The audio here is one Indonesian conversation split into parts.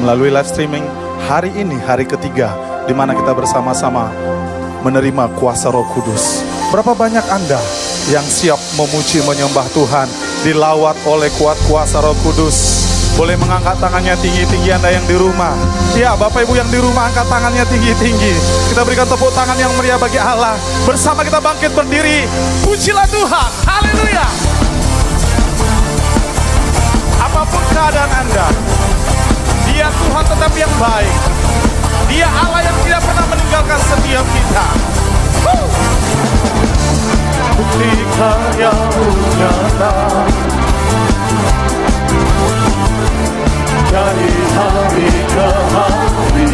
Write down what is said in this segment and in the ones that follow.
melalui live streaming hari ini hari ketiga di mana kita bersama-sama menerima kuasa Roh Kudus. Berapa banyak Anda yang siap memuji menyembah Tuhan dilawat oleh kuat kuasa Roh Kudus? Boleh mengangkat tangannya tinggi-tinggi Anda yang di rumah. Ya, Bapak Ibu yang di rumah angkat tangannya tinggi-tinggi. Kita berikan tepuk tangan yang meriah bagi Allah. Bersama kita bangkit berdiri. Pujilah Tuhan. Haleluya. Apa pun keadaan Anda, Dia Tuhan tetap yang baik. Dia Allah yang tidak pernah meninggalkan setiap kita. Buktikan yang nyata dari hari ke hari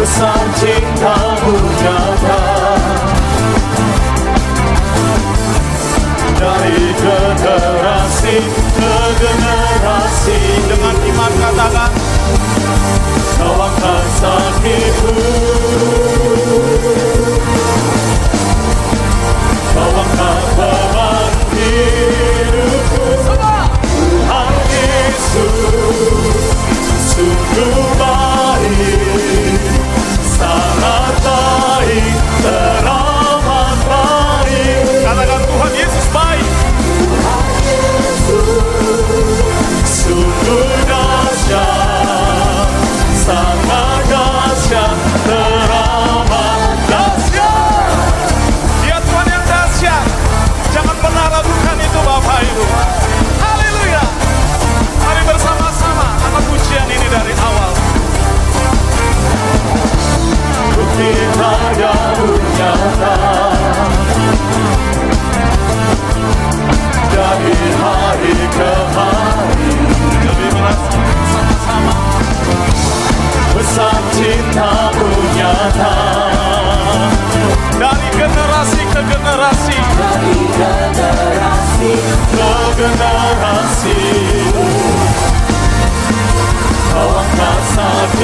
Besar cintamu nyata Dari generasi ke generasi Dengan iman katakan Kau angkat sakitku. Kau angkat beban hidupku Tuhan Yesus Sungguh baik Katakan Tuhan bersama-sama Besar cintamu nyata Dari generasi ke generasi. Dari generasi. Ke generasi Kau angkat sakitku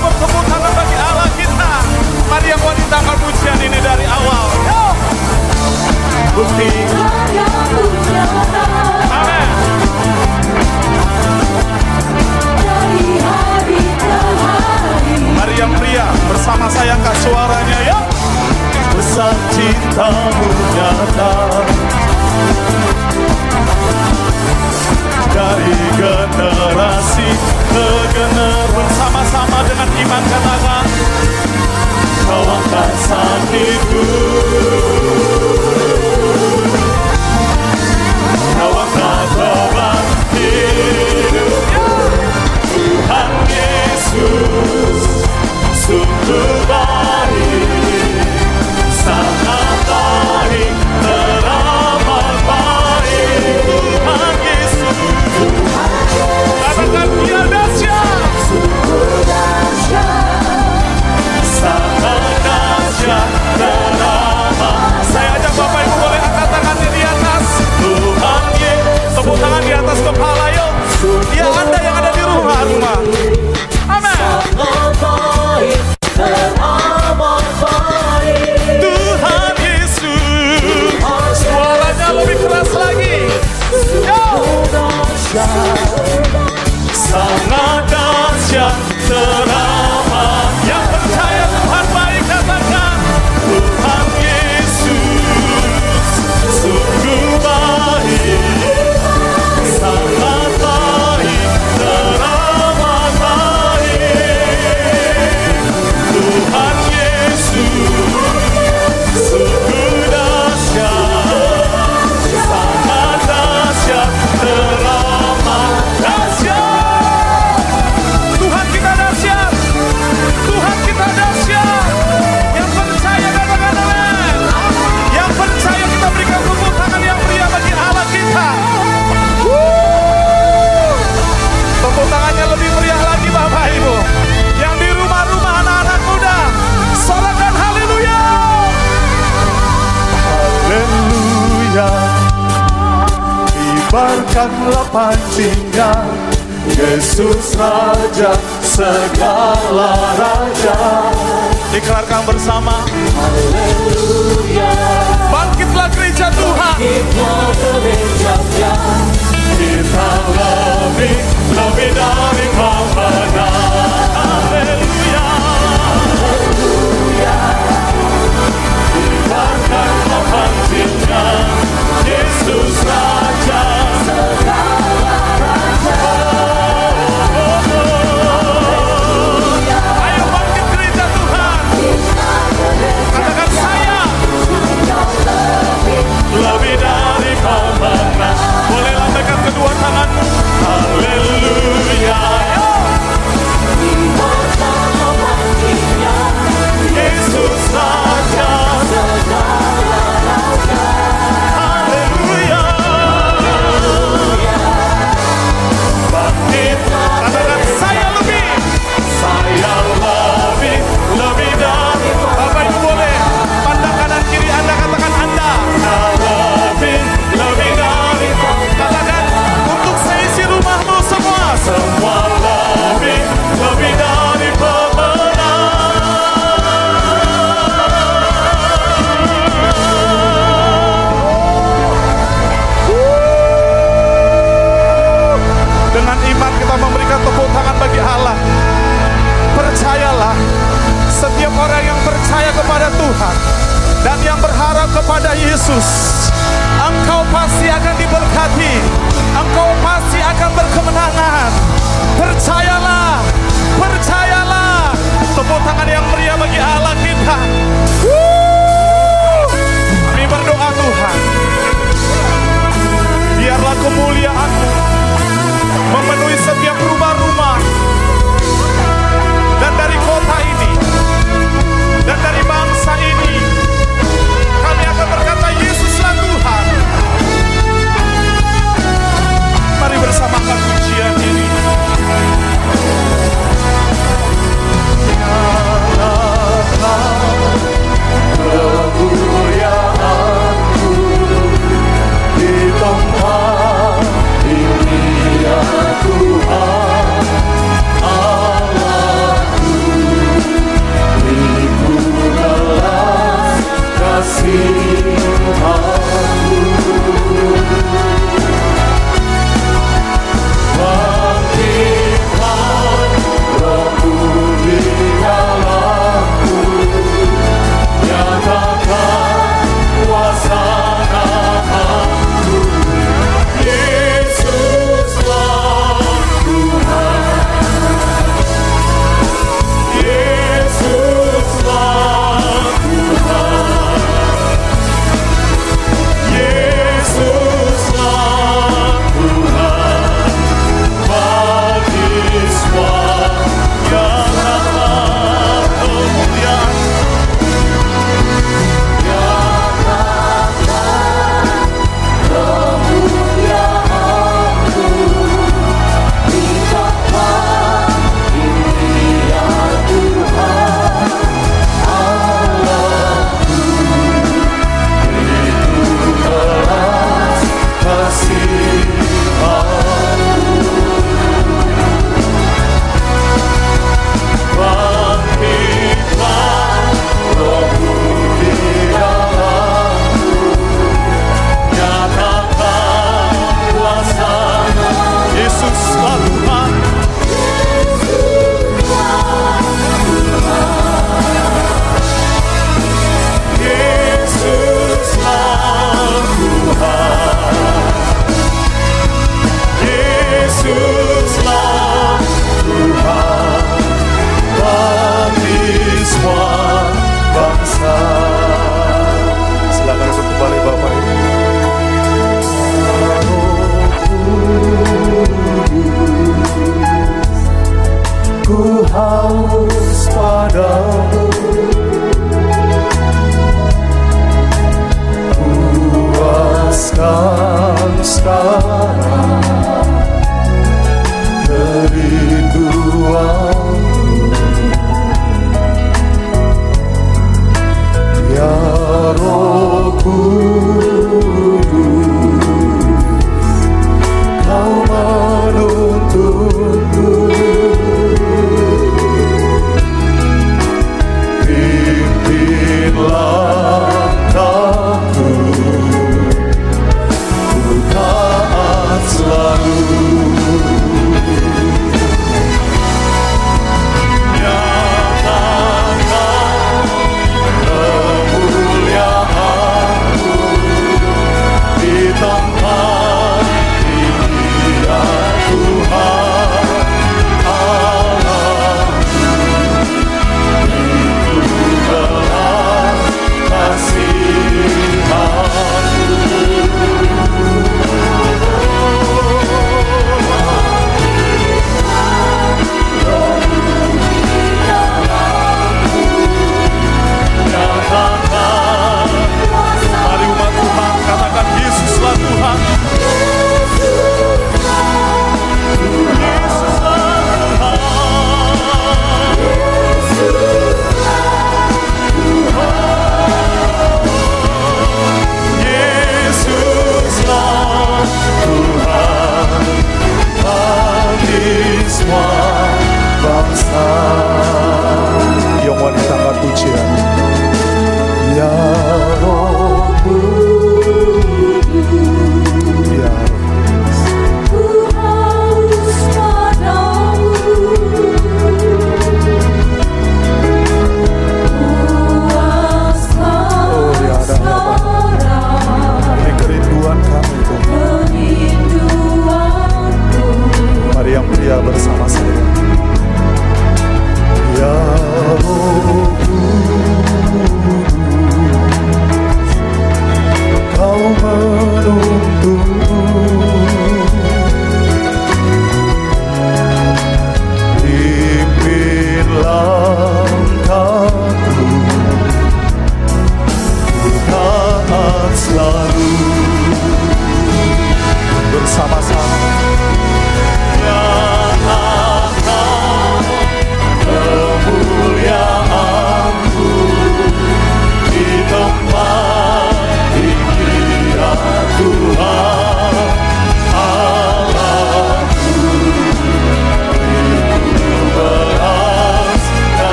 bertepuk tangan bagi Allah kita. Mari yang wanita angkat pujian ini dari awal. Yo! Bukti. Amin. Mari yang pria bersama saya angkat suaranya ya. Besar cintamu nyata Dari generasi ke generasi. Bersama-sama dengan iman katakan Kau angkat sakitku Kau angkat beban Tuhan Yesus Yesus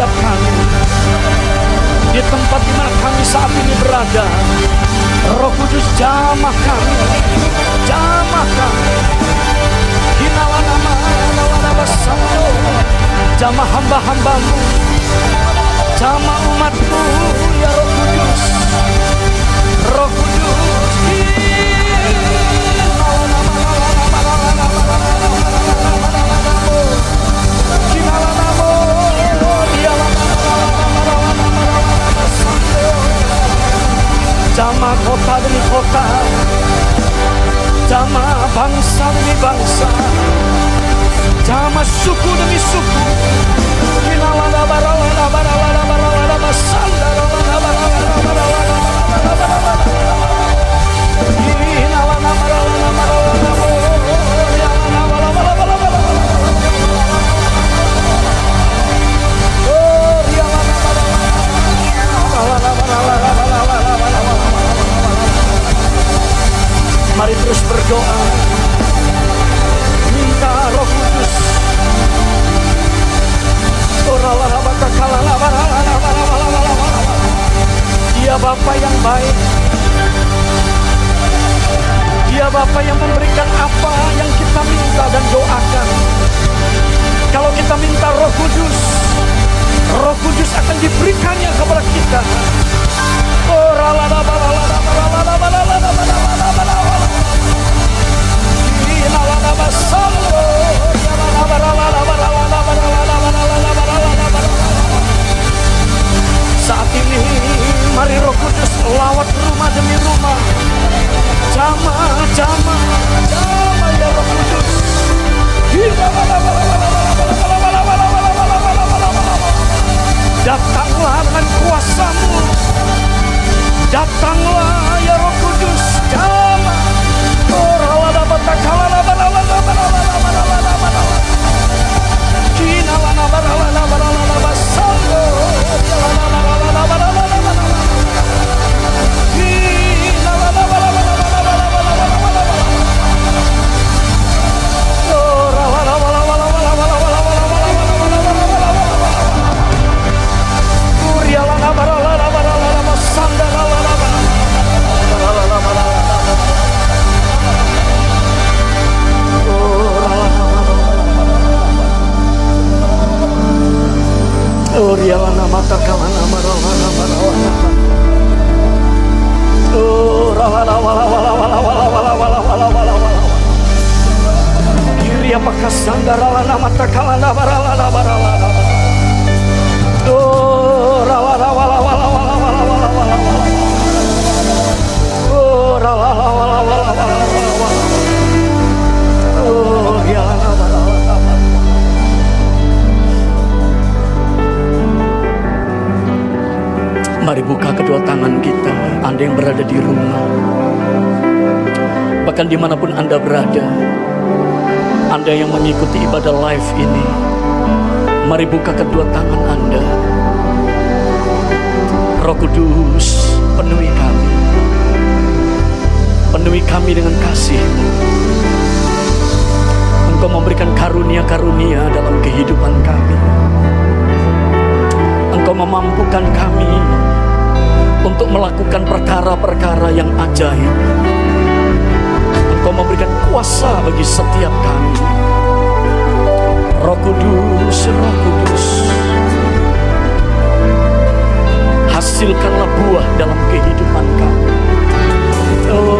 setiap kami di tempat di mana kami saat ini berada. Roh Kudus jamah kami, jamah kami. Hinawan nama, nama jamah hamba-hambamu, jamah umatmu, Jamaah kota demi kota. Jamaah bangsa demi bangsa. Jamaah suku demi suku. Kinalada Mari terus berdoa Minta roh kudus Dia Bapa yang baik Dia Bapa yang memberikan apa yang kita minta dan doakan Kalau kita minta roh kudus Roh kudus akan diberikannya kepada kita Oh, Saat ini mari Roh Kudus lawat rumah demi rumah. Jamaah, jamaah, jamaah ya Roh Kudus. Datanglah dengan kuasamu di mana pun Anda berada Anda yang mengikuti ibadah live ini Mari buka kedua tangan Anda. Roh Kudus, penuhi kami. Penuhi kami dengan kasih-Mu. Engkau memberikan karunia-karunia dalam kehidupan kami. Engkau memampukan kami untuk melakukan perkara-perkara yang ajaib. Engkau memberikan kuasa bagi setiap kami. Roh Kudus, Roh Kudus, hasilkanlah buah dalam kehidupan kami. Oh,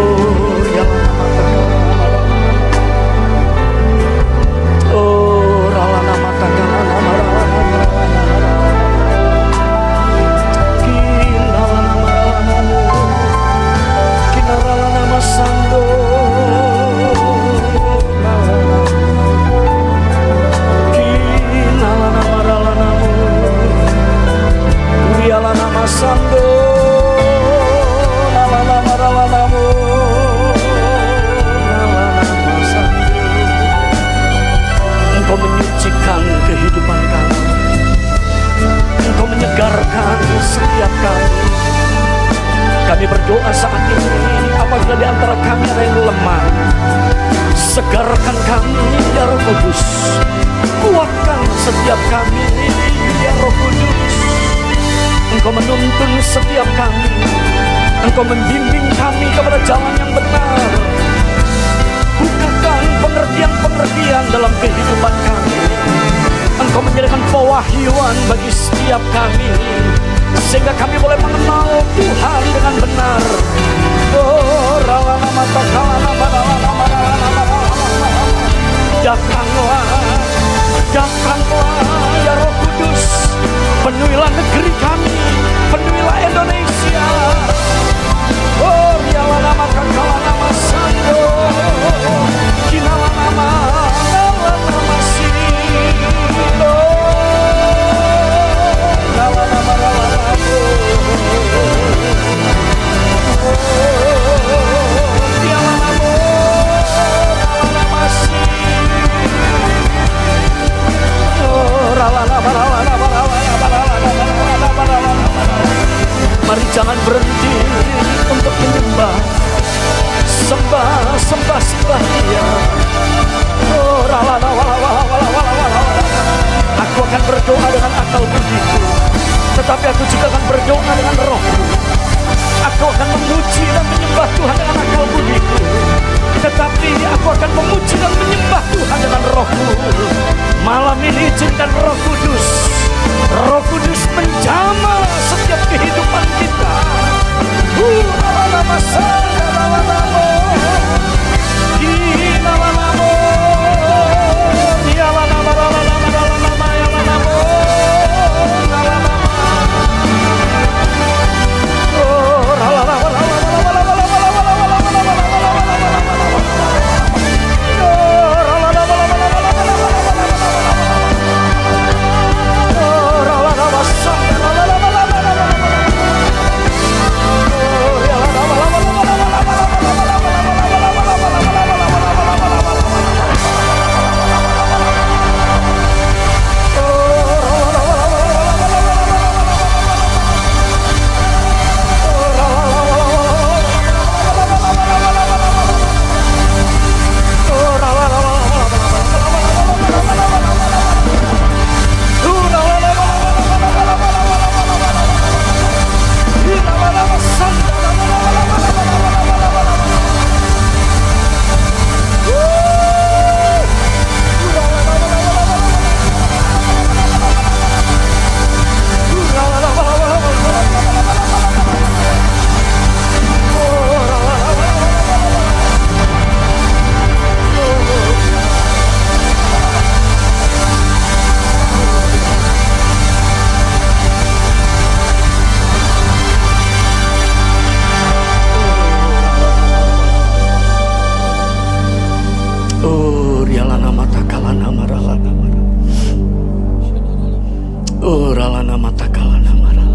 mana mata kalana marah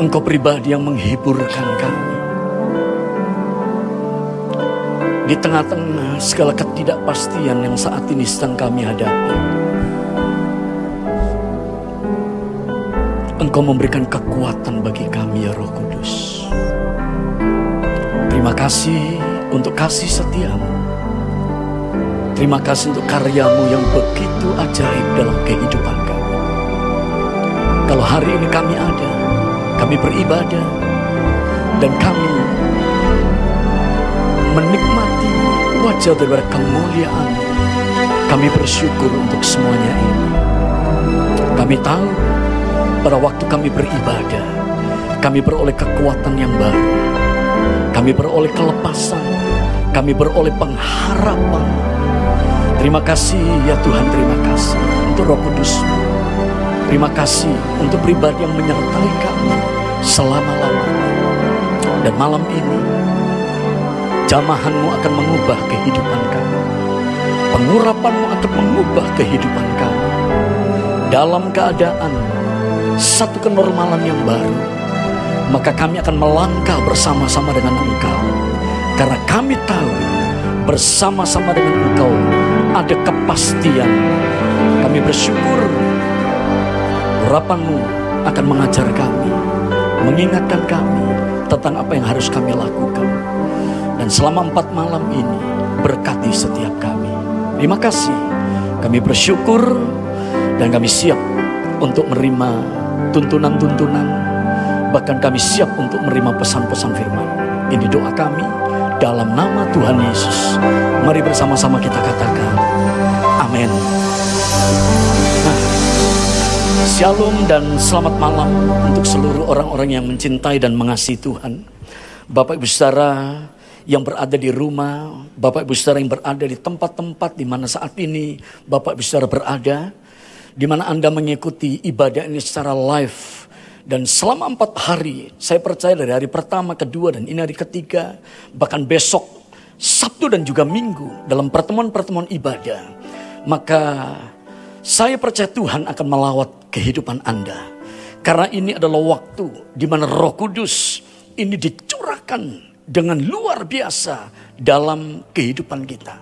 Engkau pribadi yang menghiburkan kami. Di tengah-tengah segala ketidakpastian yang saat ini sedang kami hadapi. Engkau memberikan kekuatan bagi kami ya Roh Kudus. Terima kasih untuk kasih setiamu. Terima kasih untuk karyamu yang begitu ajaib dalam kehidupan kami. Kalau hari ini kami ada, kami beribadah, dan kami menikmati wajah daripada kemuliaan. Kami bersyukur untuk semuanya ini. Kami tahu pada waktu kami beribadah, kami beroleh kekuatan yang baru. Kami beroleh kelepasan, kami beroleh pengharapan. Terima kasih ya Tuhan, terima kasih untuk Roh Kudus. Terima kasih untuk pribadi yang menyertai kami selama-lamanya. Dan malam ini, jamahanmu akan mengubah kehidupan kami. Pengurapanmu akan mengubah kehidupan kami. Dalam keadaan satu kenormalan yang baru, maka kami akan melangkah bersama-sama dengan Engkau. Karena kami tahu bersama-sama dengan Engkau ada kepastian. Kami bersyukur urapanmu akan mengajar kami, mengingatkan kami tentang apa yang harus kami lakukan. Dan selama empat malam ini berkati setiap kami. Terima kasih. Kami bersyukur dan kami siap untuk menerima tuntunan-tuntunan. Bahkan kami siap untuk menerima pesan-pesan firman. Ini doa kami dalam nama Tuhan Yesus. Mari bersama-sama kita katakan. Amin. Shalom dan selamat malam untuk seluruh orang-orang yang mencintai dan mengasihi Tuhan. Bapak Ibu Saudara yang berada di rumah, Bapak Ibu Saudara yang berada di tempat-tempat di mana saat ini Bapak Ibu Saudara berada, di mana Anda mengikuti ibadah ini secara live. Dan selama empat hari, saya percaya dari hari pertama, kedua, dan ini hari ketiga, bahkan besok, Sabtu dan juga Minggu, dalam pertemuan-pertemuan ibadah, maka saya percaya Tuhan akan melawat kehidupan Anda. Karena ini adalah waktu di mana roh kudus ini dicurahkan dengan luar biasa dalam kehidupan kita.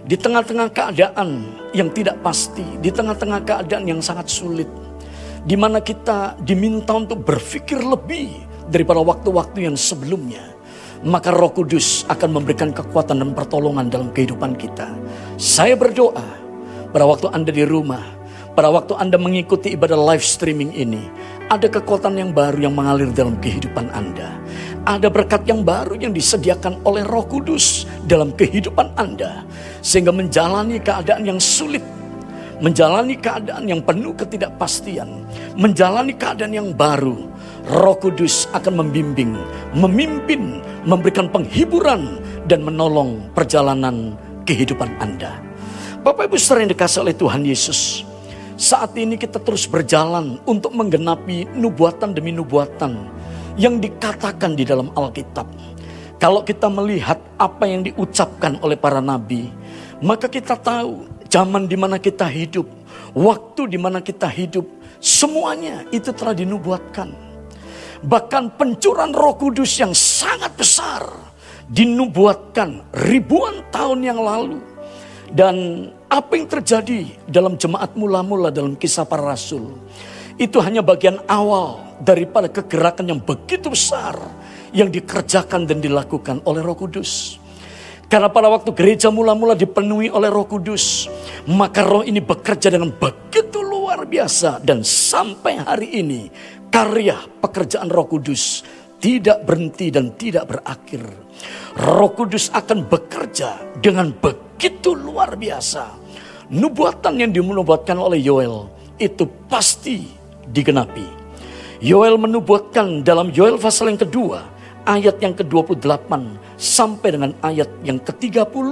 Di tengah-tengah keadaan yang tidak pasti, di tengah-tengah keadaan yang sangat sulit, di mana kita diminta untuk berpikir lebih daripada waktu-waktu yang sebelumnya, maka Roh Kudus akan memberikan kekuatan dan pertolongan dalam kehidupan kita. Saya berdoa pada waktu Anda di rumah, pada waktu Anda mengikuti ibadah live streaming ini, ada kekuatan yang baru yang mengalir dalam kehidupan Anda. Ada berkat yang baru yang disediakan oleh Roh Kudus dalam kehidupan Anda, sehingga menjalani keadaan yang sulit menjalani keadaan yang penuh ketidakpastian, menjalani keadaan yang baru, Roh Kudus akan membimbing, memimpin, memberikan penghiburan dan menolong perjalanan kehidupan Anda. Bapak Ibu sering dikasih oleh Tuhan Yesus. Saat ini kita terus berjalan untuk menggenapi nubuatan demi nubuatan yang dikatakan di dalam Alkitab. Kalau kita melihat apa yang diucapkan oleh para nabi, maka kita tahu zaman di mana kita hidup, waktu di mana kita hidup, semuanya itu telah dinubuatkan. Bahkan pencurahan Roh Kudus yang sangat besar dinubuatkan ribuan tahun yang lalu. Dan apa yang terjadi dalam jemaat mula-mula dalam kisah para rasul itu hanya bagian awal daripada kegerakan yang begitu besar yang dikerjakan dan dilakukan oleh Roh Kudus. Karena pada waktu gereja mula-mula dipenuhi oleh roh kudus. Maka roh ini bekerja dengan begitu luar biasa. Dan sampai hari ini karya pekerjaan roh kudus tidak berhenti dan tidak berakhir. Roh kudus akan bekerja dengan begitu luar biasa. Nubuatan yang dinubuatkan oleh Yoel itu pasti digenapi. Yoel menubuatkan dalam Yoel pasal yang kedua ayat yang ke-28 sampai dengan ayat yang ke-30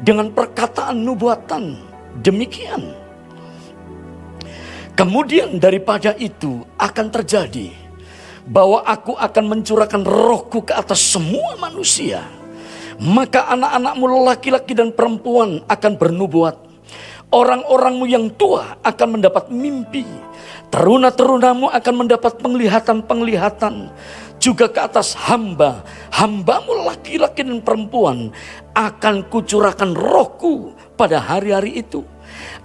dengan perkataan nubuatan demikian. Kemudian daripada itu akan terjadi bahwa aku akan mencurahkan rohku ke atas semua manusia. Maka anak-anakmu laki-laki dan perempuan akan bernubuat. Orang-orangmu yang tua akan mendapat mimpi. Teruna-terunamu akan mendapat penglihatan-penglihatan. Juga ke atas hamba, hambamu laki-laki dan perempuan akan kucurahkan rohku pada hari-hari itu.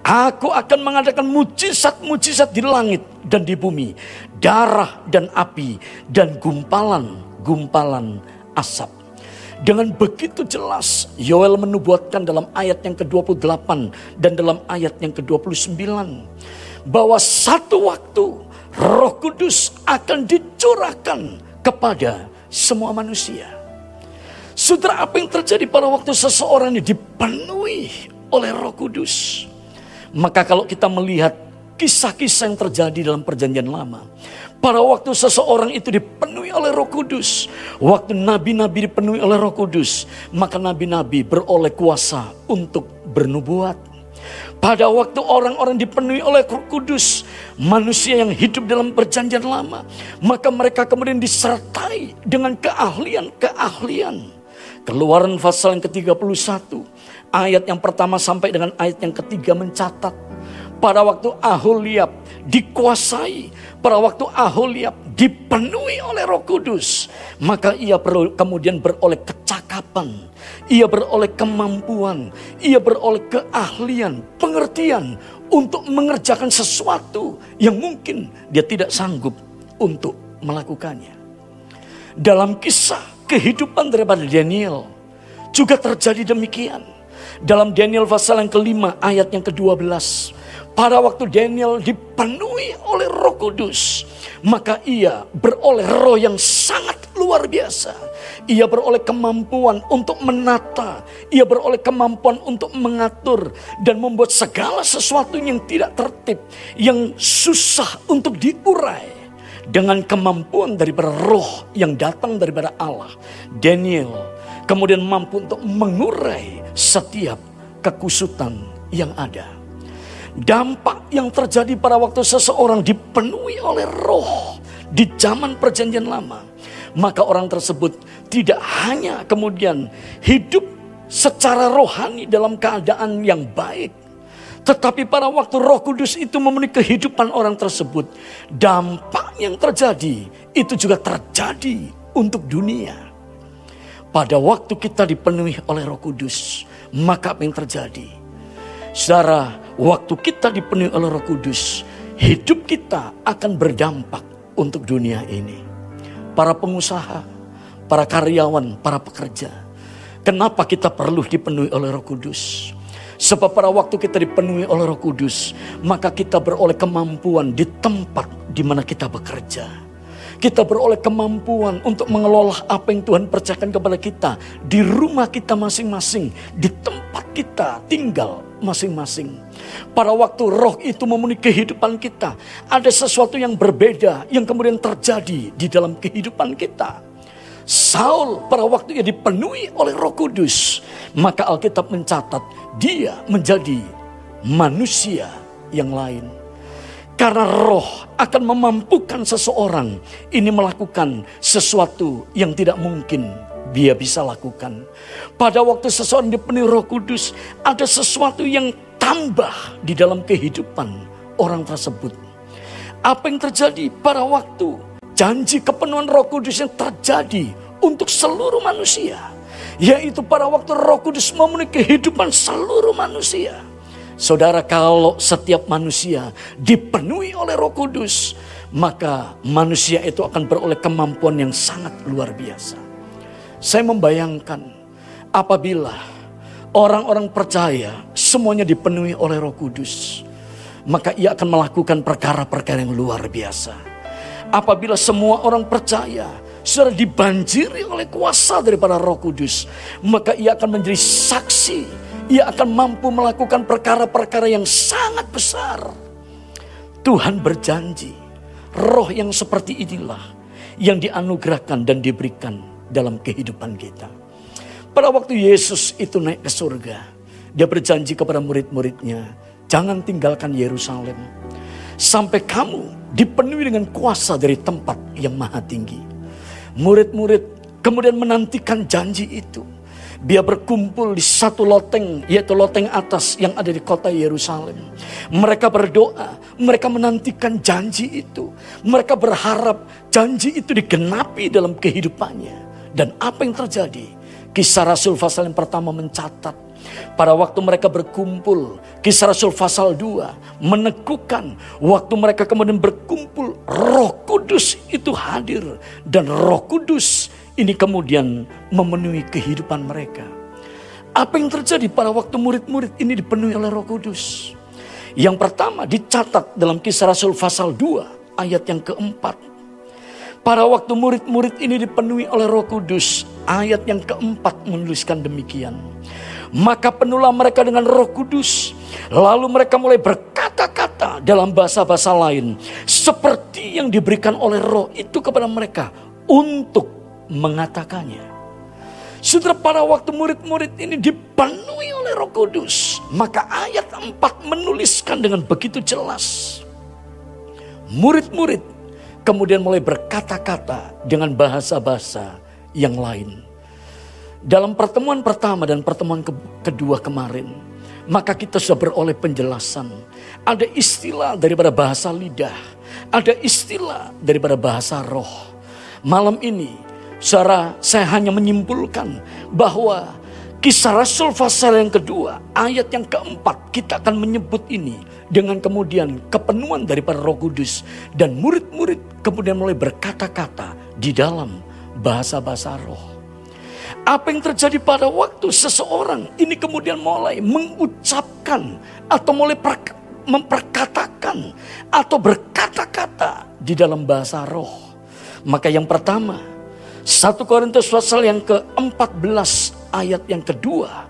Aku akan mengadakan mujizat-mujizat di langit dan di bumi. Darah dan api dan gumpalan-gumpalan asap. Dengan begitu jelas Yoel menubuatkan dalam ayat yang ke-28 dan dalam ayat yang ke-29 bahwa satu waktu Roh Kudus akan dicurahkan kepada semua manusia. Saudara, apa yang terjadi pada waktu seseorang ini dipenuhi oleh Roh Kudus? Maka kalau kita melihat kisah-kisah yang terjadi dalam perjanjian lama. Pada waktu seseorang itu dipenuhi oleh roh kudus. Waktu nabi-nabi dipenuhi oleh roh kudus. Maka nabi-nabi beroleh kuasa untuk bernubuat. Pada waktu orang-orang dipenuhi oleh roh kudus. Manusia yang hidup dalam perjanjian lama. Maka mereka kemudian disertai dengan keahlian-keahlian. Keluaran pasal yang ke-31. Ayat yang pertama sampai dengan ayat yang ketiga mencatat pada waktu Aholiab dikuasai, pada waktu Aholiab dipenuhi oleh Roh Kudus, maka ia kemudian beroleh kecakapan, ia beroleh kemampuan, ia beroleh keahlian, pengertian untuk mengerjakan sesuatu yang mungkin dia tidak sanggup untuk melakukannya. Dalam kisah kehidupan daripada Daniel juga terjadi demikian. Dalam Daniel pasal yang kelima ayat yang ke-12 pada waktu Daniel dipenuhi oleh roh kudus. Maka ia beroleh roh yang sangat luar biasa. Ia beroleh kemampuan untuk menata. Ia beroleh kemampuan untuk mengatur. Dan membuat segala sesuatu yang tidak tertib. Yang susah untuk diurai. Dengan kemampuan daripada roh yang datang daripada Allah. Daniel kemudian mampu untuk mengurai setiap kekusutan yang ada dampak yang terjadi pada waktu seseorang dipenuhi oleh roh di zaman perjanjian lama. Maka orang tersebut tidak hanya kemudian hidup secara rohani dalam keadaan yang baik. Tetapi pada waktu roh kudus itu memenuhi kehidupan orang tersebut. Dampak yang terjadi itu juga terjadi untuk dunia. Pada waktu kita dipenuhi oleh roh kudus. Maka apa yang terjadi? Saudara, waktu kita dipenuhi oleh Roh Kudus, hidup kita akan berdampak untuk dunia ini. Para pengusaha, para karyawan, para pekerja. Kenapa kita perlu dipenuhi oleh Roh Kudus? Sebab pada waktu kita dipenuhi oleh Roh Kudus, maka kita beroleh kemampuan di tempat di mana kita bekerja. Kita beroleh kemampuan untuk mengelola apa yang Tuhan percayakan kepada kita di rumah kita masing-masing, di tempat kita tinggal masing-masing. Pada waktu roh itu memenuhi kehidupan kita, ada sesuatu yang berbeda yang kemudian terjadi di dalam kehidupan kita. Saul pada waktu ia dipenuhi oleh roh kudus, maka Alkitab mencatat dia menjadi manusia yang lain. Karena roh akan memampukan seseorang ini melakukan sesuatu yang tidak mungkin dia bisa lakukan. Pada waktu seseorang dipenuhi roh kudus, ada sesuatu yang tambah di dalam kehidupan orang tersebut. Apa yang terjadi pada waktu janji kepenuhan roh kudus yang terjadi untuk seluruh manusia. Yaitu pada waktu roh kudus memenuhi kehidupan seluruh manusia. Saudara kalau setiap manusia dipenuhi oleh roh kudus. Maka manusia itu akan beroleh kemampuan yang sangat luar biasa. Saya membayangkan apabila orang-orang percaya semuanya dipenuhi oleh Roh Kudus, maka ia akan melakukan perkara-perkara yang luar biasa. Apabila semua orang percaya sudah dibanjiri oleh kuasa daripada Roh Kudus, maka ia akan menjadi saksi. Ia akan mampu melakukan perkara-perkara yang sangat besar. Tuhan berjanji, roh yang seperti inilah yang dianugerahkan dan diberikan dalam kehidupan kita. Pada waktu Yesus itu naik ke surga, dia berjanji kepada murid-muridnya, jangan tinggalkan Yerusalem. Sampai kamu dipenuhi dengan kuasa dari tempat yang maha tinggi. Murid-murid kemudian menantikan janji itu. Dia berkumpul di satu loteng, yaitu loteng atas yang ada di kota Yerusalem. Mereka berdoa, mereka menantikan janji itu. Mereka berharap janji itu digenapi dalam kehidupannya. Dan apa yang terjadi? Kisah Rasul pasal yang pertama mencatat pada waktu mereka berkumpul, kisah Rasul pasal 2 meneguhkan waktu mereka kemudian berkumpul, Roh Kudus itu hadir dan Roh Kudus ini kemudian memenuhi kehidupan mereka. Apa yang terjadi pada waktu murid-murid ini dipenuhi oleh Roh Kudus? Yang pertama dicatat dalam kisah Rasul pasal 2 ayat yang keempat. Pada waktu murid-murid ini dipenuhi oleh Roh Kudus, ayat yang keempat menuliskan demikian. Maka penuhlah mereka dengan Roh Kudus, lalu mereka mulai berkata-kata dalam bahasa-bahasa lain, seperti yang diberikan oleh Roh itu kepada mereka untuk mengatakannya. Saudara pada waktu murid-murid ini dipenuhi oleh Roh Kudus, maka ayat 4 menuliskan dengan begitu jelas. Murid-murid kemudian mulai berkata-kata dengan bahasa-bahasa yang lain. Dalam pertemuan pertama dan pertemuan ke- kedua kemarin, maka kita sudah beroleh penjelasan. Ada istilah daripada bahasa lidah, ada istilah daripada bahasa roh. Malam ini, saya hanya menyimpulkan bahwa kisah Rasul pasal yang kedua, ayat yang keempat, kita akan menyebut ini dengan kemudian kepenuhan daripada Roh Kudus dan murid-murid kemudian mulai berkata-kata di dalam bahasa-bahasa roh. Apa yang terjadi pada waktu seseorang ini kemudian mulai mengucapkan atau mulai per- memperkatakan atau berkata-kata di dalam bahasa roh. Maka yang pertama, 1 Korintus pasal yang ke-14 ayat yang kedua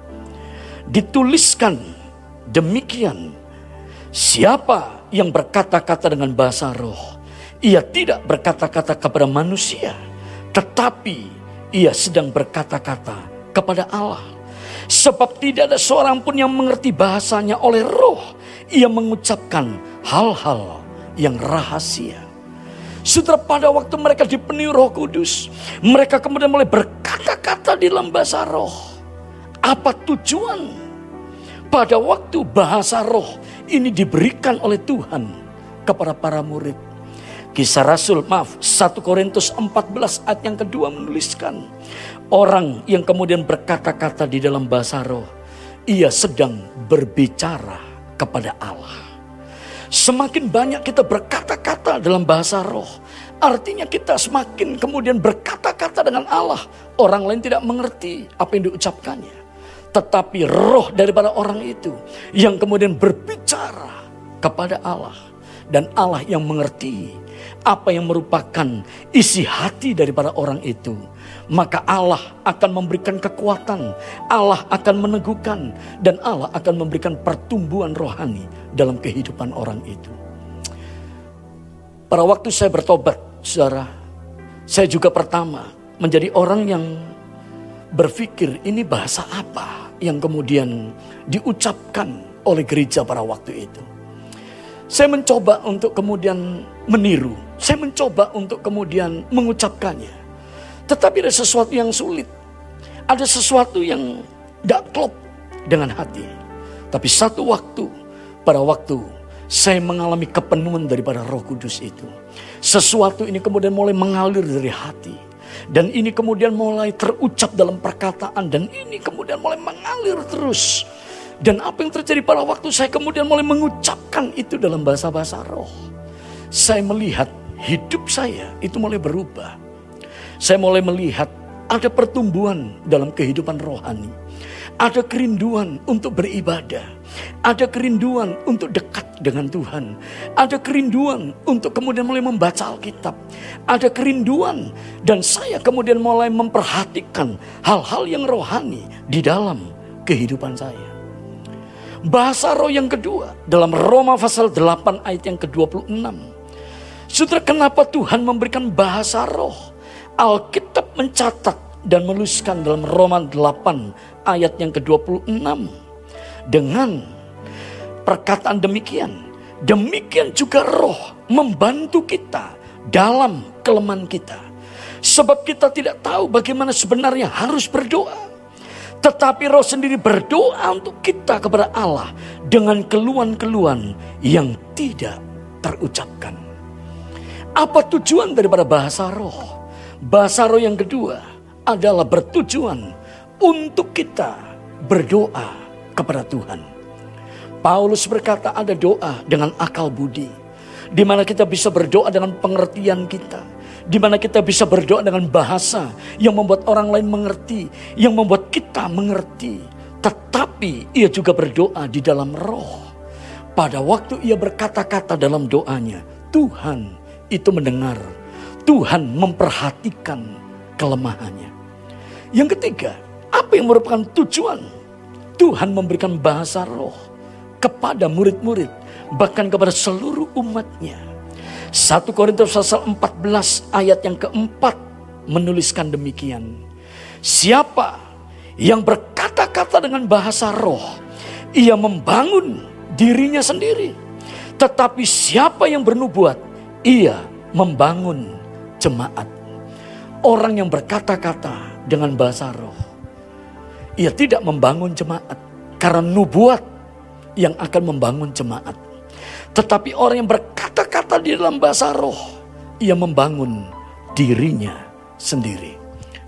dituliskan demikian. Siapa yang berkata-kata dengan bahasa roh, ia tidak berkata-kata kepada manusia, tetapi ia sedang berkata-kata kepada Allah. Sebab tidak ada seorang pun yang mengerti bahasanya oleh roh. Ia mengucapkan hal-hal yang rahasia. Sudah pada waktu mereka dipenuhi roh kudus. Mereka kemudian mulai berkata-kata di dalam bahasa roh. Apa tujuan? Pada waktu bahasa roh ini diberikan oleh Tuhan kepada para murid. Kisah Rasul, maaf, 1 Korintus 14 ayat yang kedua menuliskan. Orang yang kemudian berkata-kata di dalam bahasa roh, ia sedang berbicara kepada Allah. Semakin banyak kita berkata-kata dalam bahasa roh, artinya kita semakin kemudian berkata-kata dengan Allah. Orang lain tidak mengerti apa yang diucapkannya. Tetapi roh daripada orang itu yang kemudian berbicara kepada Allah. Dan Allah yang mengerti apa yang merupakan isi hati daripada orang itu. Maka Allah akan memberikan kekuatan, Allah akan meneguhkan, dan Allah akan memberikan pertumbuhan rohani dalam kehidupan orang itu. Pada waktu saya bertobat, saudara, saya juga pertama menjadi orang yang berpikir ini bahasa apa yang kemudian diucapkan oleh gereja pada waktu itu. Saya mencoba untuk kemudian meniru. Saya mencoba untuk kemudian mengucapkannya. Tetapi ada sesuatu yang sulit. Ada sesuatu yang tidak klop dengan hati. Tapi satu waktu, pada waktu saya mengalami kepenuhan daripada roh kudus itu. Sesuatu ini kemudian mulai mengalir dari hati. Dan ini kemudian mulai terucap dalam perkataan. Dan ini kemudian mulai mengalir terus. Dan apa yang terjadi pada waktu saya kemudian mulai mengucapkan itu dalam bahasa-bahasa roh. Saya melihat hidup saya itu mulai berubah. Saya mulai melihat ada pertumbuhan dalam kehidupan rohani. Ada kerinduan untuk beribadah. Ada kerinduan untuk dekat dengan Tuhan. Ada kerinduan untuk kemudian mulai membaca Alkitab. Ada kerinduan dan saya kemudian mulai memperhatikan hal-hal yang rohani di dalam kehidupan saya. Bahasa roh yang kedua dalam Roma pasal 8 ayat yang ke-26. Saudara kenapa Tuhan memberikan bahasa roh? Alkitab mencatat dan menuliskan dalam Roma 8 ayat yang ke-26. Dengan perkataan demikian. Demikian juga roh membantu kita dalam kelemahan kita. Sebab kita tidak tahu bagaimana sebenarnya harus berdoa. Tetapi roh sendiri berdoa untuk kita kepada Allah dengan keluhan-keluhan yang tidak terucapkan. Apa tujuan daripada bahasa roh? Bahasa roh yang kedua adalah bertujuan untuk kita berdoa kepada Tuhan. Paulus berkata ada doa dengan akal budi. Di mana kita bisa berdoa dengan pengertian kita. Di mana kita bisa berdoa dengan bahasa yang membuat orang lain mengerti. Yang membuat kita mengerti. Tetapi ia juga berdoa di dalam roh. Pada waktu ia berkata-kata dalam doanya. Tuhan itu mendengar. Tuhan memperhatikan kelemahannya. Yang ketiga, apa yang merupakan tujuan Tuhan memberikan bahasa roh kepada murid-murid, bahkan kepada seluruh umatnya. 1 Korintus pasal 14 ayat yang keempat menuliskan demikian. Siapa yang berkata-kata dengan bahasa roh, ia membangun dirinya sendiri. Tetapi siapa yang bernubuat, ia membangun jemaat. Orang yang berkata-kata dengan bahasa roh, ia tidak membangun jemaat karena nubuat yang akan membangun jemaat. Tetapi orang yang berkata-kata di dalam bahasa roh, ia membangun dirinya sendiri.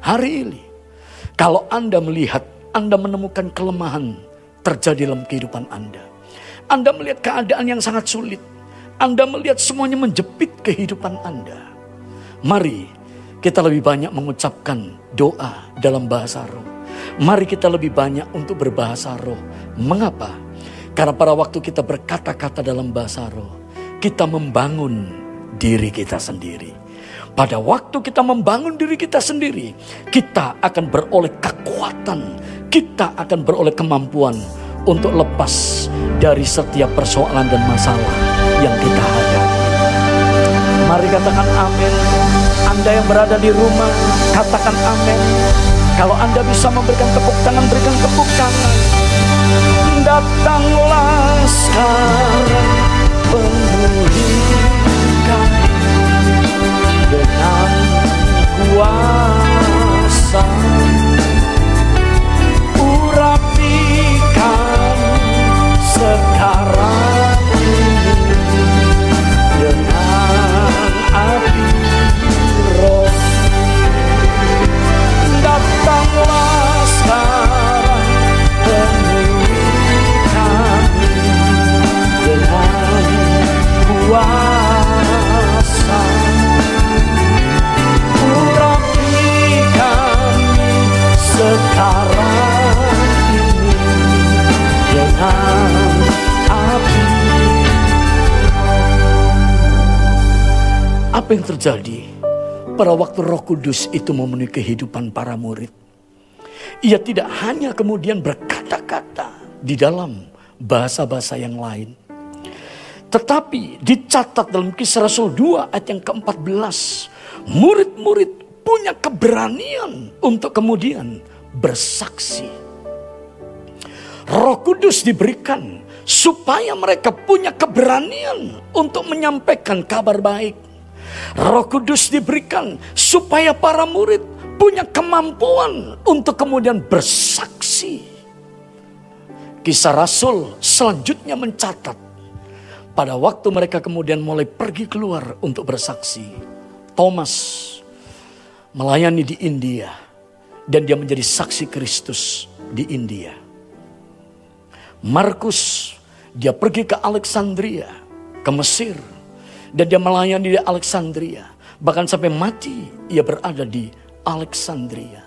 Hari ini, kalau Anda melihat, Anda menemukan kelemahan terjadi dalam kehidupan Anda. Anda melihat keadaan yang sangat sulit. Anda melihat semuanya menjepit kehidupan Anda. Mari kita lebih banyak mengucapkan doa dalam bahasa roh. Mari kita lebih banyak untuk berbahasa roh. Mengapa? Karena pada waktu kita berkata-kata dalam bahasa roh, kita membangun diri kita sendiri. Pada waktu kita membangun diri kita sendiri, kita akan beroleh kekuatan, kita akan beroleh kemampuan untuk lepas dari setiap persoalan dan masalah yang kita hadapi. Mari katakan amin. Anda yang berada di rumah, katakan amin. Kalau Anda bisa memberikan tepuk tangan, berikan tepuk tangan. Datanglah sekarang pemulihkan dengan kuasa. Apa yang terjadi pada waktu Roh Kudus itu memenuhi kehidupan para murid? Ia tidak hanya kemudian berkata-kata di dalam bahasa-bahasa yang lain. Tetapi dicatat dalam kisah Rasul 2 ayat yang ke-14. Murid-murid punya keberanian untuk kemudian bersaksi. Roh Kudus diberikan supaya mereka punya keberanian untuk menyampaikan kabar baik. Roh Kudus diberikan supaya para murid punya kemampuan untuk kemudian bersaksi. Kisah Rasul selanjutnya mencatat pada waktu mereka kemudian mulai pergi keluar untuk bersaksi. Thomas melayani di India dan dia menjadi saksi Kristus di India. Markus dia pergi ke Alexandria, ke Mesir dan dia melayani di Alexandria. Bahkan sampai mati ia berada di Alexandria.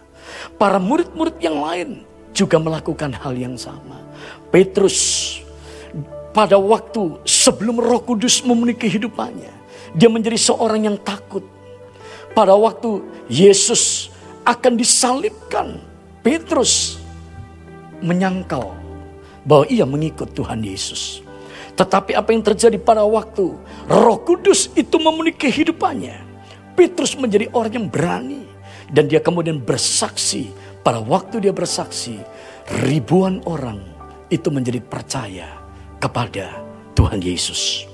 Para murid-murid yang lain juga melakukan hal yang sama. Petrus pada waktu sebelum Roh Kudus memenuhi kehidupannya, dia menjadi seorang yang takut. Pada waktu Yesus akan disalibkan, Petrus menyangkal bahwa ia mengikut Tuhan Yesus. Tetapi apa yang terjadi pada waktu Roh Kudus itu memenuhi kehidupannya, Petrus menjadi orang yang berani dan dia kemudian bersaksi. Pada waktu dia bersaksi, ribuan orang itu menjadi percaya kepada Tuhan Yesus.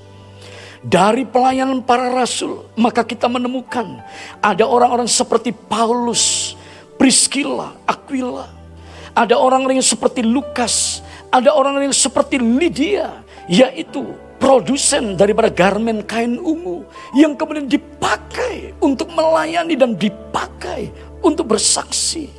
Dari pelayanan para rasul, maka kita menemukan ada orang-orang seperti Paulus, Priscilla, Aquila. Ada orang-orang yang seperti Lukas, ada orang-orang yang seperti Lydia, yaitu produsen daripada garmen kain ungu yang kemudian dipakai untuk melayani dan dipakai untuk bersaksi.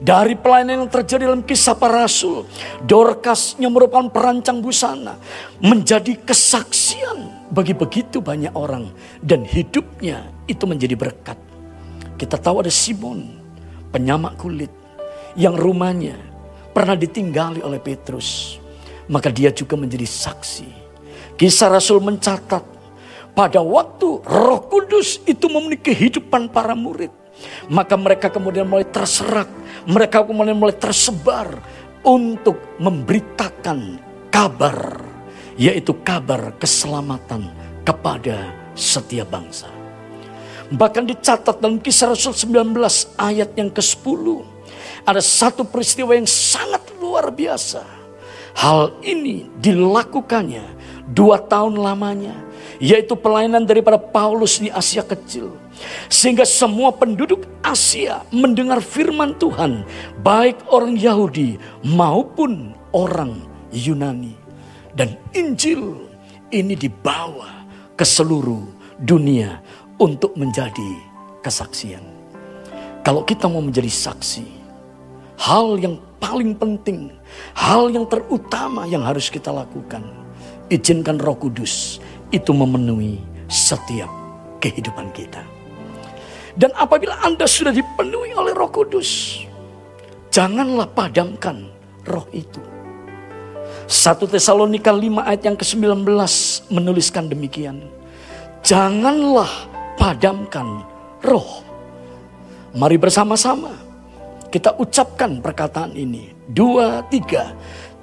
Dari pelayanan yang terjadi dalam kisah para rasul, Dorcas yang merupakan perancang busana menjadi kesaksian bagi begitu banyak orang dan hidupnya itu menjadi berkat. Kita tahu ada Simon, penyamak kulit yang rumahnya pernah ditinggali oleh Petrus. Maka dia juga menjadi saksi. Kisah Rasul mencatat pada waktu Roh Kudus itu memenuhi kehidupan para murid, maka mereka kemudian mulai terserak, mereka kemudian mulai tersebar untuk memberitakan kabar, yaitu kabar keselamatan kepada setiap bangsa. Bahkan dicatat dalam kisah Rasul 19 ayat yang ke-10. Ada satu peristiwa yang sangat luar biasa. Hal ini dilakukannya dua tahun lamanya. Yaitu pelayanan daripada Paulus di Asia Kecil. Sehingga semua penduduk Asia mendengar firman Tuhan. Baik orang Yahudi maupun orang Yunani. Dan Injil ini dibawa ke seluruh dunia untuk menjadi kesaksian. Kalau kita mau menjadi saksi, hal yang paling penting, hal yang terutama yang harus kita lakukan, izinkan Roh Kudus itu memenuhi setiap kehidupan kita. Dan apabila Anda sudah dipenuhi oleh Roh Kudus, janganlah padamkan roh itu. 1 Tesalonika 5 ayat yang ke-19 menuliskan demikian. Janganlah padamkan roh. Mari bersama-sama kita ucapkan perkataan ini. Dua, tiga.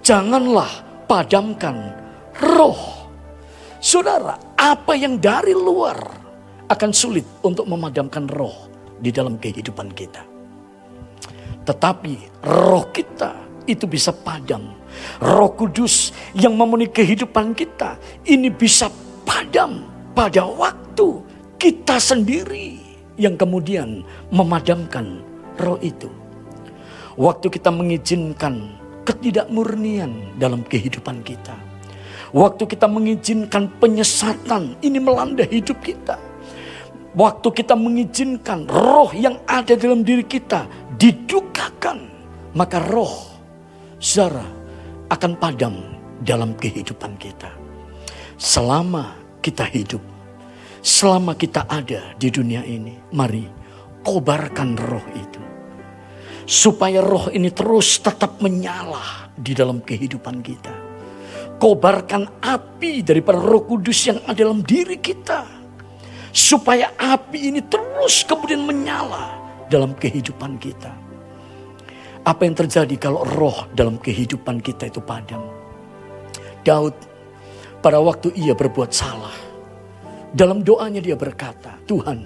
Janganlah padamkan roh. Saudara, apa yang dari luar akan sulit untuk memadamkan roh di dalam kehidupan kita. Tetapi roh kita itu bisa padam. Roh Kudus yang memenuhi kehidupan kita ini bisa padam pada waktu kita sendiri yang kemudian memadamkan roh itu. Waktu kita mengizinkan ketidakmurnian dalam kehidupan kita. Waktu kita mengizinkan penyesatan ini melanda hidup kita. Waktu kita mengizinkan roh yang ada dalam diri kita didukakan, maka roh saudara akan padam dalam kehidupan kita. Selama kita hidup, selama kita ada di dunia ini, mari kobarkan roh itu. Supaya roh ini terus tetap menyala di dalam kehidupan kita. Kobarkan api daripada roh kudus yang ada dalam diri kita. Supaya api ini terus kemudian menyala dalam kehidupan kita. Apa yang terjadi kalau roh dalam kehidupan kita itu padam? Daud pada waktu ia berbuat salah. Dalam doanya dia berkata, Tuhan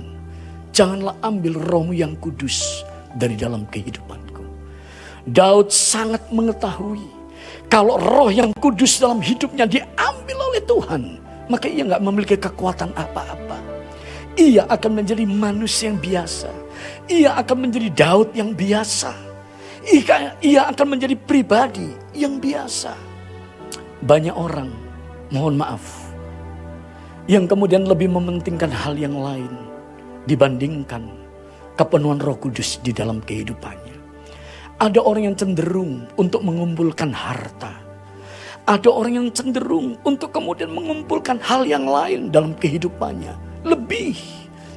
janganlah ambil rohmu yang kudus dari dalam kehidupanku. Daud sangat mengetahui kalau roh yang kudus dalam hidupnya diambil oleh Tuhan. Maka ia nggak memiliki kekuatan apa-apa. Ia akan menjadi manusia yang biasa. Ia akan menjadi Daud yang biasa. Ia, akan menjadi pribadi yang biasa. Banyak orang, mohon maaf, yang kemudian lebih mementingkan hal yang lain dibandingkan kepenuhan Roh Kudus di dalam kehidupannya. Ada orang yang cenderung untuk mengumpulkan harta. Ada orang yang cenderung untuk kemudian mengumpulkan hal yang lain dalam kehidupannya. Lebih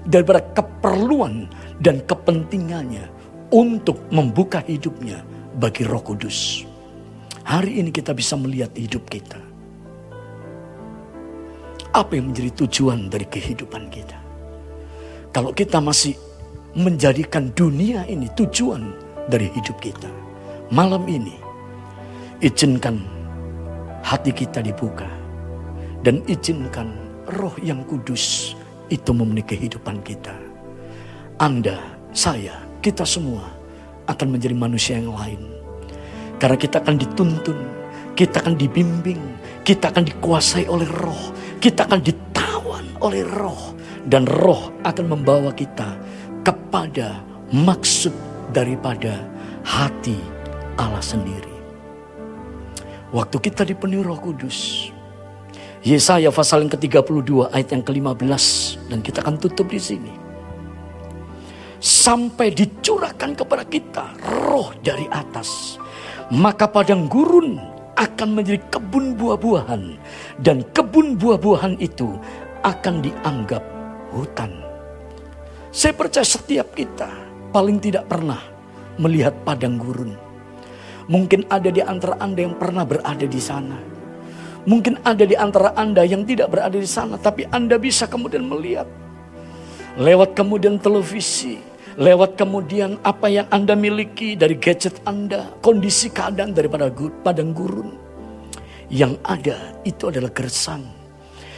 daripada keperluan dan kepentingannya untuk membuka hidupnya bagi Roh Kudus. Hari ini kita bisa melihat hidup kita. Apa yang menjadi tujuan dari kehidupan kita? Kalau kita masih menjadikan dunia ini tujuan dari hidup kita. Malam ini, izinkan hati kita dibuka. Dan izinkan roh yang kudus itu memenuhi kehidupan kita. Anda, saya, kita semua akan menjadi manusia yang lain. Karena kita akan dituntun, kita akan dibimbing, kita akan dikuasai oleh roh, kita akan ditawan oleh roh. Dan roh akan membawa kita kepada maksud daripada hati Allah sendiri. Waktu kita dipenuhi roh kudus. Yesaya pasal yang ke-32 ayat yang ke-15. Dan kita akan tutup di sini. Sampai dicurahkan kepada kita roh dari atas. Maka padang gurun akan menjadi kebun buah-buahan. Dan kebun buah-buahan itu akan dianggap hutan. Saya percaya setiap kita paling tidak pernah melihat padang gurun. Mungkin ada di antara Anda yang pernah berada di sana. Mungkin ada di antara Anda yang tidak berada di sana, tapi Anda bisa kemudian melihat lewat kemudian televisi, lewat kemudian apa yang Anda miliki dari gadget Anda, kondisi keadaan daripada padang gurun. Yang ada itu adalah gersang.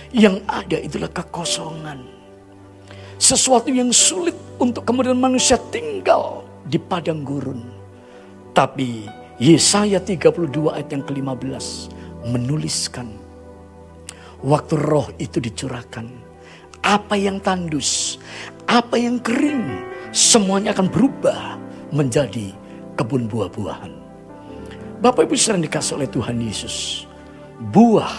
Yang ada itulah kekosongan. Sesuatu yang sulit untuk kemudian manusia tinggal di padang gurun. Tapi Yesaya 32 ayat yang ke-15 menuliskan waktu roh itu dicurahkan apa yang tandus, apa yang kering semuanya akan berubah menjadi kebun buah-buahan. Bapak Ibu sering dikasih oleh Tuhan Yesus. Buah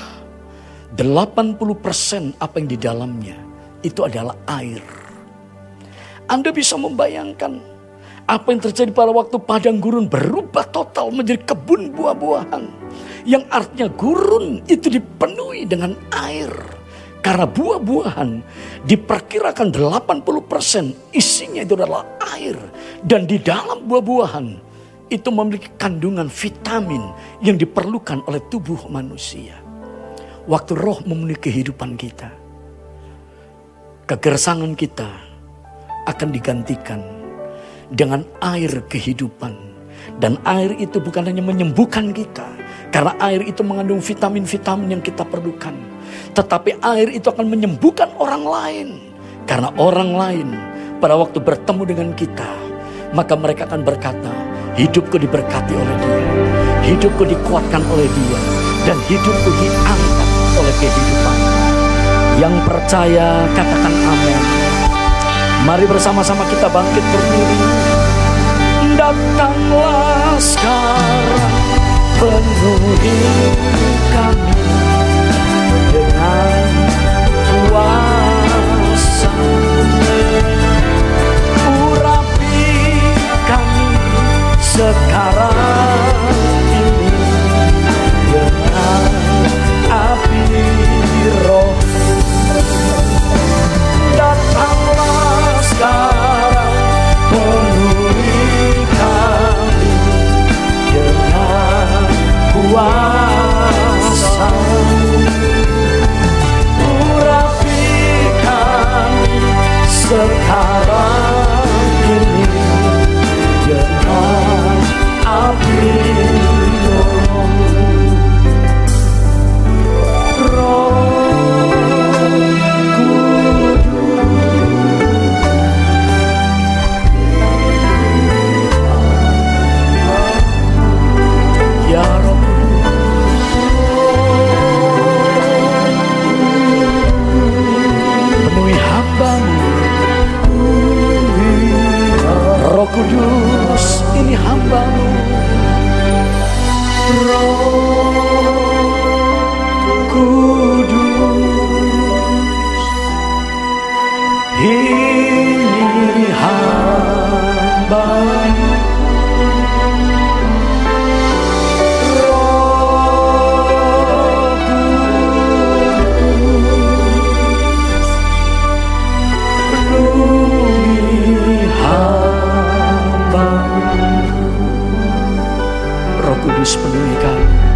80% apa yang di dalamnya itu adalah air. Anda bisa membayangkan apa yang terjadi pada waktu padang gurun berubah total menjadi kebun buah-buahan. Yang artinya gurun itu dipenuhi dengan air. Karena buah-buahan diperkirakan 80% isinya itu adalah air. Dan di dalam buah-buahan itu memiliki kandungan vitamin yang diperlukan oleh tubuh manusia. Waktu roh memenuhi kehidupan kita. Kegersangan kita akan digantikan dengan air kehidupan. Dan air itu bukan hanya menyembuhkan kita. Karena air itu mengandung vitamin-vitamin yang kita perlukan. Tetapi air itu akan menyembuhkan orang lain. Karena orang lain pada waktu bertemu dengan kita. Maka mereka akan berkata, hidupku diberkati oleh dia. Hidupku dikuatkan oleh dia. Dan hidupku diangkat oleh kehidupan. Yang percaya katakan amin. Mari bersama-sama kita bangkit berdiri. Datanglah sekarang penuhi kami dengan kuasa. Urapi kami sekarang Kudus penuhi kami.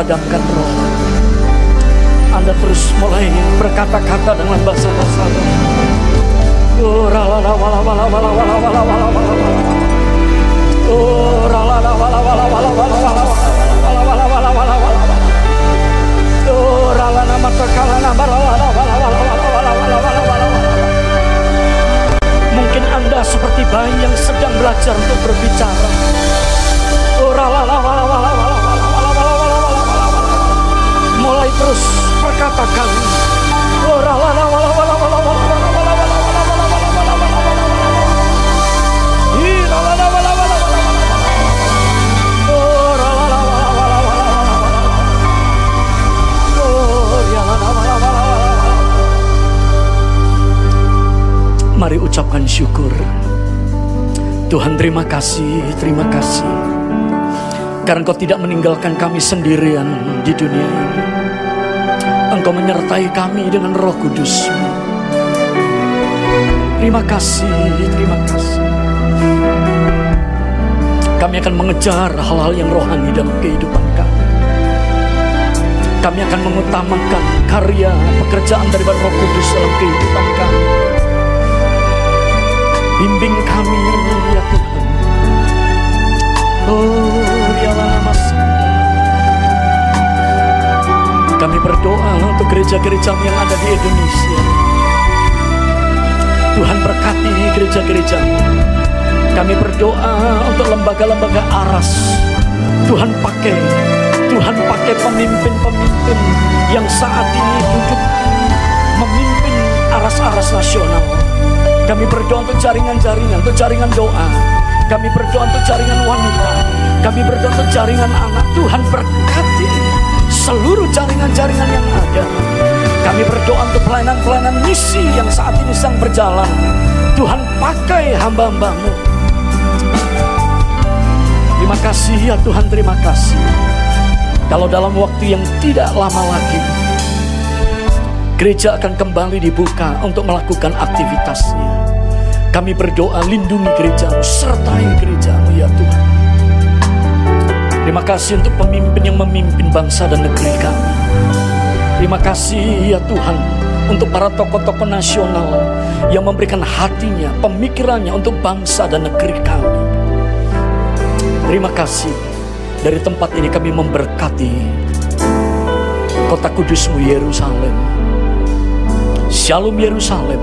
padamkan roh. Anda terus mulai berkata-kata dengan bahasa-bahasa. Mungkin Anda seperti bayi yang sedang belajar untuk berbicara. Oh, terus berkatakan Mari ucapkan syukur. Tuhan terima kasih, terima kasih. Karena kau tidak meninggalkan kami sendirian di dunia ini. Engkau menyertai kami dengan roh kudus. Terima kasih, terima kasih. Kami akan mengejar hal-hal yang rohani dalam kehidupan kami. Kami akan mengutamakan karya pekerjaan daripada roh kudus dalam kehidupan kami. Bimbing kami ya Tuhan. Oh, Kami berdoa untuk gereja-gerejamu yang ada di Indonesia. Tuhan berkati gereja-gereja. Kami berdoa untuk lembaga-lembaga aras. Tuhan pakai, Tuhan pakai pemimpin-pemimpin yang saat ini duduk memimpin aras-aras nasional. Kami berdoa untuk jaringan-jaringan, untuk jaringan doa. Kami berdoa untuk jaringan wanita. Kami berdoa untuk jaringan anak. Tuhan berkati seluruh jaringan-jaringan yang ada. Kami berdoa untuk pelayanan-pelayanan misi yang saat ini sedang berjalan. Tuhan pakai hamba-hambamu. Terima kasih ya Tuhan, terima kasih. Kalau dalam waktu yang tidak lama lagi, gereja akan kembali dibuka untuk melakukan aktivitasnya. Kami berdoa lindungi gerejamu, sertai gerejamu ya Tuhan. Terima kasih untuk pemimpin yang memimpin bangsa dan negeri kami. Terima kasih ya Tuhan untuk para tokoh-tokoh nasional yang memberikan hatinya, pemikirannya untuk bangsa dan negeri kami. Terima kasih dari tempat ini kami memberkati kota kudusmu Yerusalem. Shalom Yerusalem.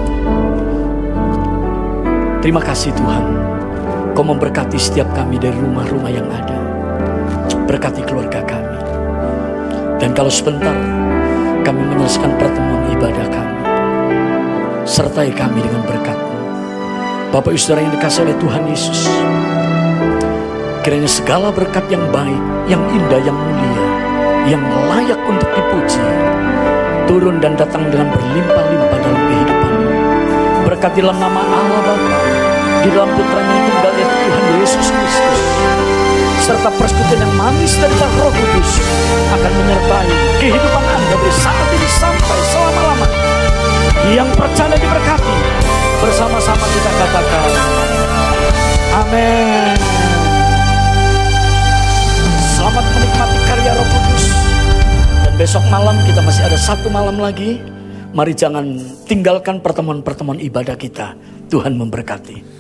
Terima kasih Tuhan. Kau memberkati setiap kami dari rumah-rumah yang ada. Berkati keluarga kami. Dan kalau sebentar kami menyelesaikan pertemuan ibadah kami. Sertai kami dengan berkat-Mu. Bapak Ibu Saudara yang dikasih oleh Tuhan Yesus. Kiranya segala berkat yang baik, yang indah, yang mulia, yang layak untuk dipuji, turun dan datang dengan berlimpah-limpah dalam kehidupan. Berkat dalam nama Allah Bapa, di dalam putranya yang tunggal Tuhan Yesus Kristus, serta persekutuan yang manis dari Roh Kudus akan menyertai kehidupan Anda dari saat ini sampai selama-lama. Yang percaya diberkati, bersama-sama kita katakan, Amin. Selamat menikmati karya Roh Kudus. Dan besok malam kita masih ada satu malam lagi. Mari jangan tinggalkan pertemuan-pertemuan ibadah kita. Tuhan memberkati.